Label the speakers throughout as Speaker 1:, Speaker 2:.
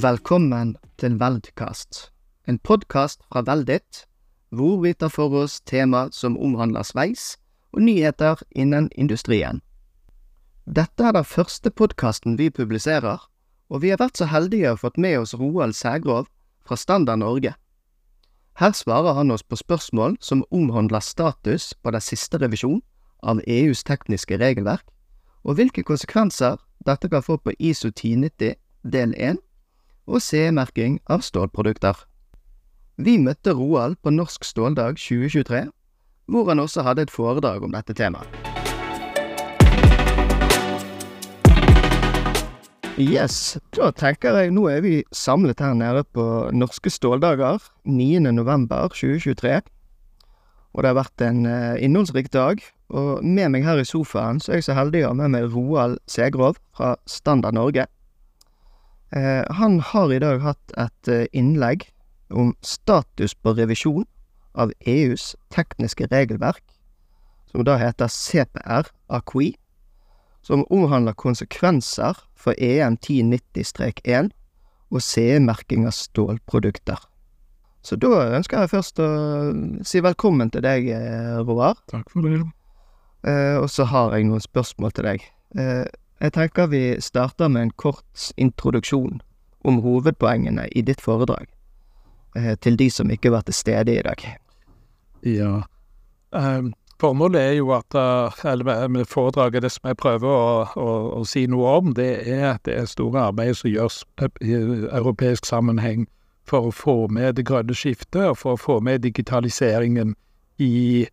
Speaker 1: Velkommen til Veldkast, en podkast fra Veldit, hvor vi tar for oss tema som omhandler sveis og nyheter innen industrien. Dette er den første podkasten vi publiserer, og vi har vært så heldige å fått med oss Roald Sægrov fra Standard Norge. Her svarer han oss på spørsmål som omhandler status på den siste revisjon av EUs tekniske regelverk, og hvilke konsekvenser dette kan få på ISO 1090 del 1 og CE-merking av stålprodukter. Vi møtte Roald på Norsk ståldag 2023, hvor han også hadde et foredrag om dette temaet. Yes, da tenker jeg nå er vi samlet her nede på Norske ståldager 9. november 2023. Og det har vært en eh, innholdsrik dag, og med meg her i sofaen så er jeg så heldig å ha med meg Roald Segrov fra Standard Norge. Eh, han har i dag hatt et eh, innlegg om status på revisjon av EUs tekniske regelverk, som da heter CPR AQUI, som omhandler konsekvenser for EN 1090-1 og CE-merking av stålprodukter. Så da ønsker jeg først å si velkommen til deg, eh, Roar.
Speaker 2: Takk for det.
Speaker 1: Eh, og så har jeg noen spørsmål til deg. Eh, jeg tenker vi starter med en kort introduksjon om hovedpoengene i ditt foredrag, eh, til de som ikke var til stede i dag.
Speaker 2: Ja. Um, formålet er jo at uh, Eller med foredraget, det som jeg prøver å, å, å si noe om, det er at det er store arbeidet som gjøres i europeisk sammenheng for å få med det grønne skiftet, og for å få med digitaliseringen i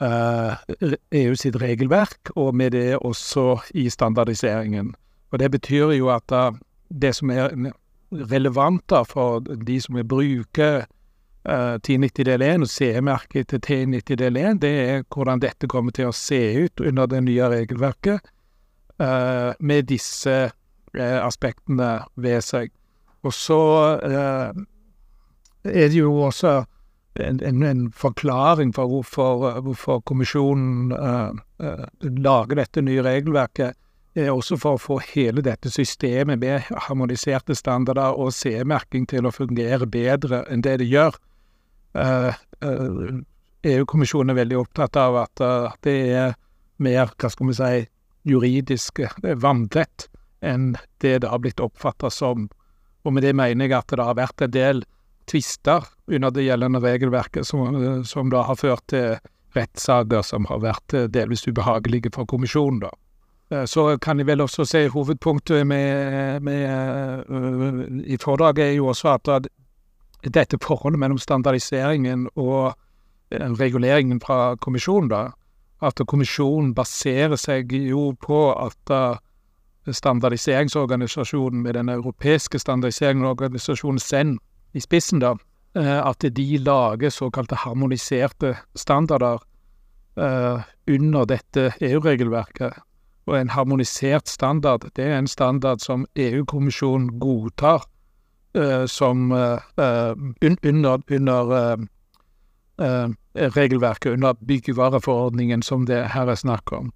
Speaker 2: EU eh, e sitt regelverk, og med det også i standardiseringen. Og Det betyr jo at uh, det som er relevant for de som vil bruke uh, 1090 del 1 og CE-merket til T90 del 1, det er hvordan dette kommer til å se ut under det nye regelverket, med disse aspektene ved seg. Og så er det jo også en, en, forklaring for hvorfor, hvorfor kommisjonen uh, lager dette nye regelverket, er også for å få hele dette systemet med harmoniserte standarder og CE-merking til å fungere bedre enn det det gjør. EU-kommisjonen er veldig opptatt av at det er mer, hva skal vi si, juridisk vanntett enn det det har blitt oppfatta som. Og med det mener jeg at det har vært en del tvister under det gjeldende regelverket, som, som da har ført til rettssaker som har vært eh, delvis ubehagelige for kommisjonen. da. Eh, så kan jeg vel også si hovedpunktet med, med, uh, i foredraget er jo også at dette forholdet mellom standardiseringen og reguleringen fra kommisjonen, da, at kommisjonen baserer seg jo på at standardiseringsorganisasjonen med den europeiske standardiseringsorganisasjonen SEN i spissen, da, eh, at de lager såkalte harmoniserte standarder uh, under dette EU-regelverket. Og en harmonisert standard, det er en standard som EU-kommisjonen godtar uh, som uh, un under, under regelverket, under byggevareforordningen som det her er snakk om.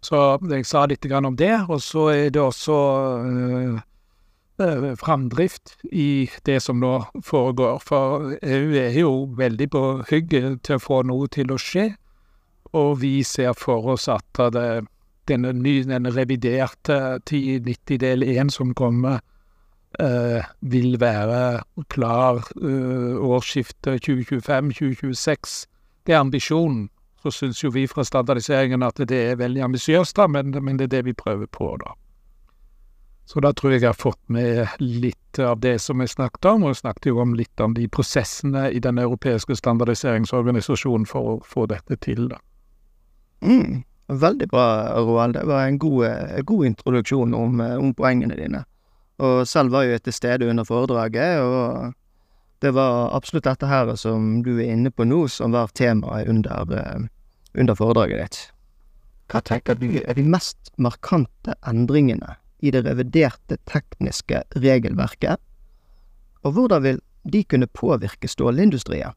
Speaker 2: Så jeg sa litt om det, og så er det også framdrift i det som nå foregår. For EU er jo veldig på hugget til å få noe til å skje, og vi ser for oss at det, denne, ny, denne reviderte 1090 del 1 som kommer, eh, vil være klar eh, årsskiftet 2025-2026. Det er ambisjonen. Så syns jo vi fra standardiseringen at det er veldig ambisiøst, men, men det er det vi prøver på, da. Så da tror jeg jeg har fått med litt av det som jeg snakket om, og jeg snakket jo om litt om de prosessene i Den europeiske standardiseringsorganisasjonen for å få dette til, da.
Speaker 1: Mm, veldig bra, Roald. Det var en god, god introduksjon om, om, poengene dine. Og selv var jeg til stede under foredraget, og det var absolutt dette her som du er inne på nå, som var temaet under, under foredraget ditt. Hva tenker du er de mest markante endringene i det reviderte tekniske regelverket, og hvordan vil de kunne påvirke stålindustrien?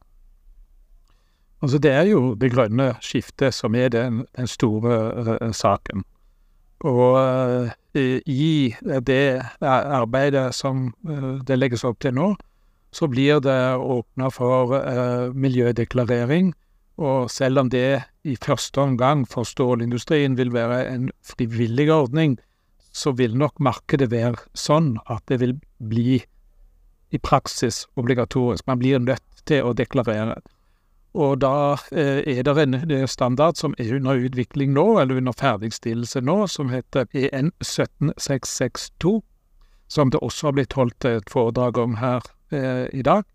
Speaker 2: Altså Det er jo det grønne skiftet som er den, den store uh, saken. Og uh, i det arbeidet som det legges opp til nå, så blir det åpna for miljødeklarering. Og selv om det i første omgang for stålindustrien vil være en frivillig ordning, så vil nok markedet være sånn at det vil bli i praksis obligatorisk. Man blir nødt til å deklarere. Og da eh, er det en standard som er under utvikling nå, eller under ferdigstillelse nå, som heter EN 17662, som det også har blitt holdt et foredrag om her eh, i dag.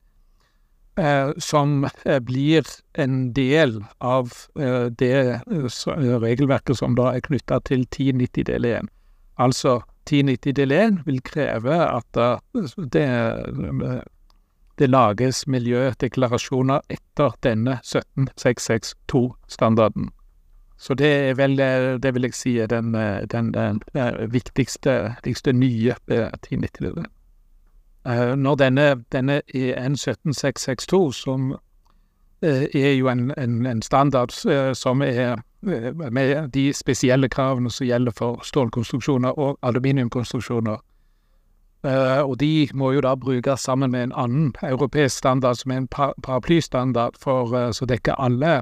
Speaker 2: Eh, som eh, blir en del av det regelverket som da er knytta til 1090 del 1. Altså 1090 del 1 vil kreve at det det lages miljødeklarasjoner etter denne 17662-standarden. Så det er vel, det vil jeg si er den, den, den, den viktigste, viktigste nye 1090-delen. når denne, denne EN 17662, som er jo en, en, en standard som er med de spesielle kravene som gjelder for stålkonstruksjoner og aluminiumkonstruksjoner, Uh, og de må jo da brukes sammen med en annen europeisk standard, som er en paraplystandard for uh, som dekker alle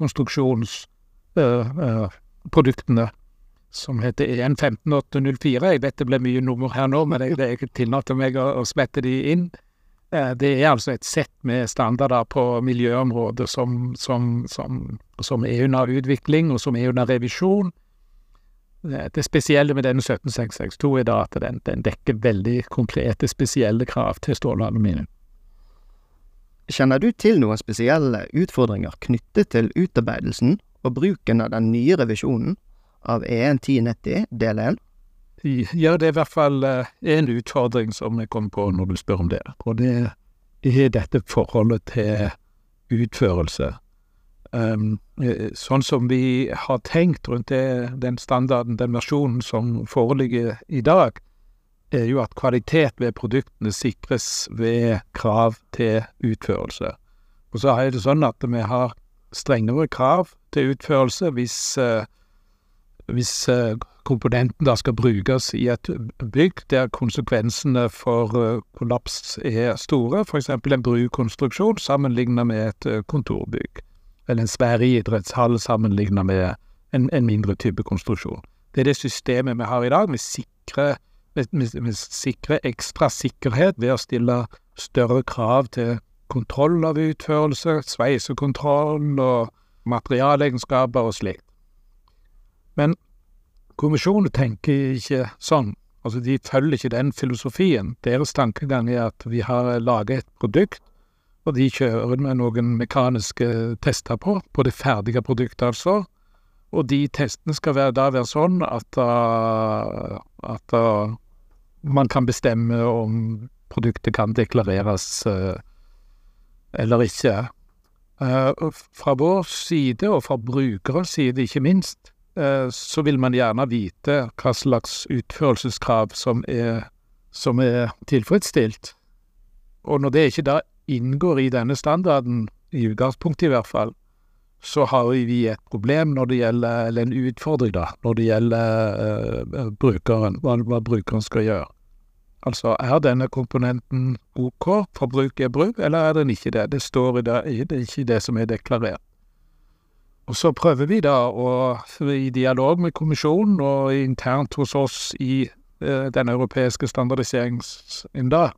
Speaker 2: konstruksjonsproduktene, som heter EN 15804. Jeg vet det ble mye nummer her nå, men jeg, jeg tillater meg å, å smette de inn. Det er altså et sett med standarder på miljøområdet som, som, som, som er under utvikling, og som er under revisjon. Det spesielle med denne 17662 er da at den, den dekker veldig konkrete, spesielle krav til stål og aluminium.
Speaker 1: Kjenner du til noen spesielle utfordringer knyttet til utarbeidelsen og bruken av den nye revisjonen av EN 1090 del 1?
Speaker 2: Ja, det er i hvert fall uh, en utfordring som jeg kom på når du spør om det. Og det er dette forholdet til utførelse. Um, sånn som vi har tenkt rundt det, den standarden, den versjonen som foreligger i dag, er jo at kvalitet ved produktene sikres ved krav til utførelse. Og så er det sånn at vi har strengere krav til utførelse hvis, uh, hvis komponenten da skal brukes i et bygg der konsekvensene for uh, kollaps er store, f.eks. en brukonstruksjon sammenlignet med et kontorbygg eller en svær idrettshall sammenlignet med en, en, mindre type konstruksjon. Det er det systemet vi har i dag. Vi sikrer, vi, vi sikrer ekstra sikkerhet ved å stille større krav til kontroll av utførelse, sveisekontroll og materialegenskaper og slikt. Men kommisjonen tenker ikke sånn. Altså, de følger ikke den filosofien. Deres tankegang er at vi har laget et produkt og de kjører med noen mekaniske tester på, på det ferdige produktet altså. Og de testene skal være, da være sånn at, uh, at uh, man kan bestemme om produktet kan deklareres uh, eller ikke. fra vår side, og fra brukerens side ikke minst, så vil man gjerne vite hva slags utførelseskrav som er, som er tilfredsstilt. Og når det ikke da inngår i denne standarden, i utgangspunktet i hvert fall, så har vi et problem når det gjelder, eller en utfordring, da, når det gjelder uh, brukeren, hva, hva, brukeren skal gjøre. Altså, er denne komponenten OK for bruk i bruk, eller er den ikke det? Det står i det, det er ikke det som er deklarert. Og så prøver vi da å, i dialog med kommisjonen og internt hos oss i eh, den europeiske standardiseringsynda,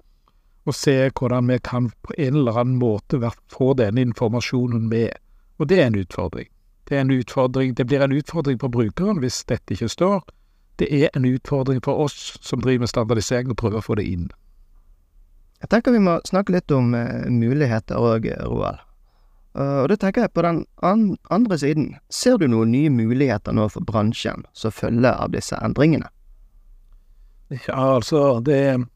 Speaker 2: og se hvordan vi kan på en eller annen måte få denne informasjonen med. Og det er en utfordring. Det er en utfordring, det blir en utfordring for brukeren hvis dette ikke står. Det er en utfordring for oss som driver med standardisering, og prøver å få det inn.
Speaker 1: Jeg tenker vi må snakke litt om uh, muligheter òg, Roald. Uh, og da tenker jeg på den an andre siden. Ser du noen nye muligheter nå for bransjen som følge av disse endringene?
Speaker 2: Ja, altså, det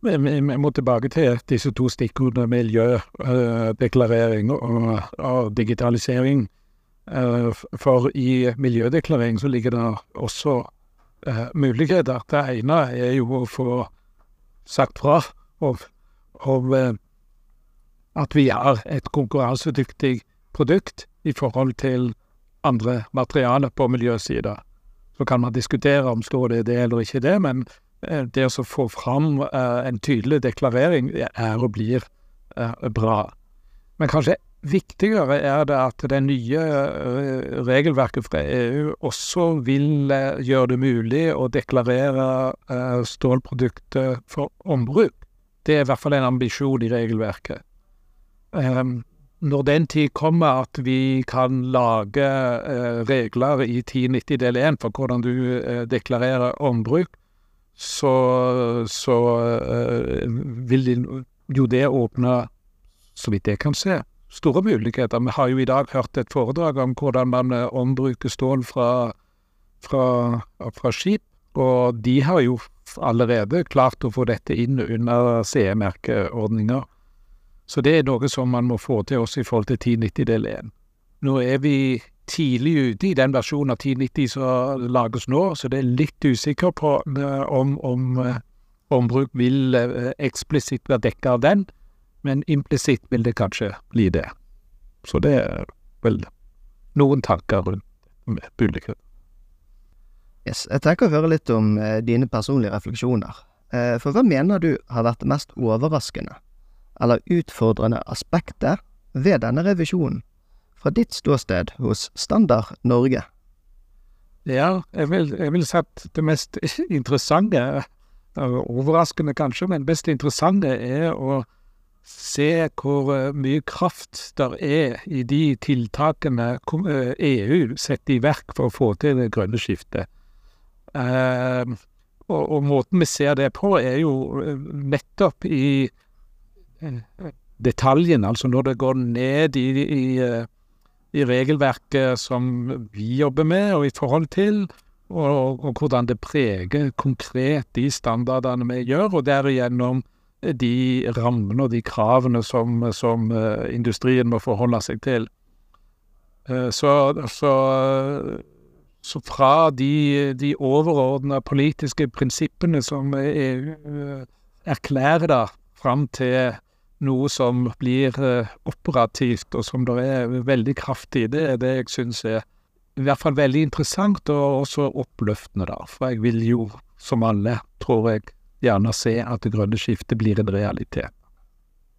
Speaker 2: vi må tilbake til disse to stikkordene miljødeklarering og, og digitalisering. Eh, for i miljødeklarering så ligger det også muligheter. Det ene er jo å få sagt fra om, om at vi har et konkurransedyktig produkt i forhold til andre materialer på miljøsida. Så kan man diskutere om står det det eller ikke det, men eh, det å få fram eh, en tydelig deklarering er og blir eh, bra. Men kanskje viktigere er det at det nye regelverket fra EU også vil gjøre det mulig å deklarere stålprodukter for ombruk. Det er i hvert fall en ambisjon i regelverket. Um, når den tid kommer at vi kan lage uh, regler i 1090 del 1 for hvordan du uh, deklarerer ombruk, så, så uh, vil jo det åpne, så vidt jeg kan se, store muligheter. Vi har jo i dag hørt et foredrag om hvordan man ombruker stål fra, fra, fra skip, og de har jo allerede klart å få dette inn under CE-merkeordninger. Så det er noe som man må få til også i forhold til 1090 del 1. Nå er vi tidlig ute i den versjonen av 1090 som lages nå, så det er litt usikker på eh, om, om eh, ombruk vil eh, eksplisitt være dekket av den, men implisitt vil det kanskje bli det. Så det er vel noen tanker rundt publikum.
Speaker 1: Yes, jeg tenker å høre litt om dine personlige refleksjoner. For hva mener du har vært mest overraskende eller utfordrende aspektet ved denne revisjonen, fra ditt ståsted hos Standard Norge?
Speaker 2: Ja, jeg vil, jeg vil sagt det mest interessante, overraskende kanskje, men mest interessante er å se hvor eh, mye kraft der er i de tiltakene EU eh, e setter i verk for å få til det grønne skiftet. Uh, og, og, måten vi ser det på, er jo eh, nettopp i uh, detaljen. Altså når det går ned i, i, i, regelverket som vi jobber med og i forhold til, og, og, hvordan det preger konkret de standardene vi gjør, og derigjennom de rammene og de kravene som, som uh, industrien må forholde seg til. så, så så fra de, de overordna politiske prinsippene som EU eh, erklærer da, fram til noe som blir eh, operativt, og som det er veldig kraft i, det er det jeg syns er i hvert fall veldig interessant, og også oppløftende, da. For jeg vil jo, som alle, tror jeg, gjerne se at det grønne skiftet blir en realitet.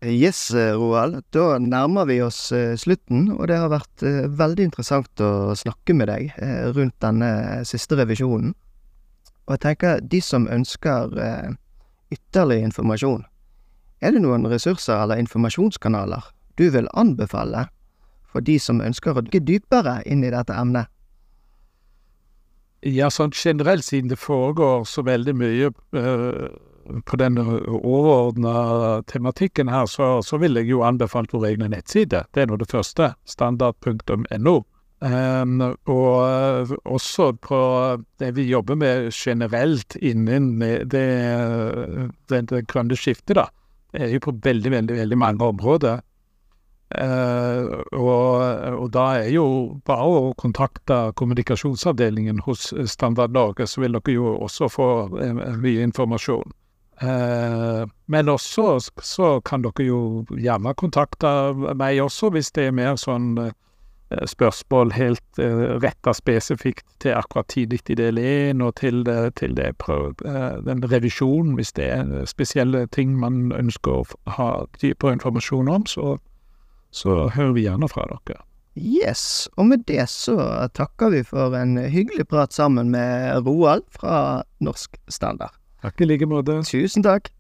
Speaker 1: Yes, eh, Roald. Da nærmer vi oss eh, slutten, og det har vært veldig interessant å snakke med deg rundt denne siste revisjonen. Og jeg tenker, de som ønsker ytterligere informasjon, er det noen ressurser eller informasjonskanaler du vil anbefale for de som ønsker å dykke dypere inn i dette emnet?
Speaker 2: Ja, sånn generelt, siden det foregår så veldig mye på den overordna tematikken her, så, så vil jeg jo anbefale vår egne nettside. Det er nå det første. Standard.no. Um, ehm, og uh, også på det vi jobber med generelt innen det, det, det grønne skiftet, da. Er jo på veldig, veldig, veldig mange områder. Uh, og, og, da er jo bare å kontakte kommunikasjonsavdelingen hos Standard Norge, så vil dere jo også få uh, mye informasjon. Eh, men også så kan dere jo gjerne kontakte meg også, hvis det er mer sånn eh, spørsmål helt eh, retta spesifikt til akkurat 1090 del 1, og til, det, til det eh, den revisjonen, hvis det er spesielle ting man ønsker å ha dypere informasjon om, så, så hører vi gjerne fra dere.
Speaker 1: Yes, og med det så takker vi for en hyggelig prat sammen med Roald fra Norsk Standard.
Speaker 2: Takk i like måte.
Speaker 1: Tusen takk.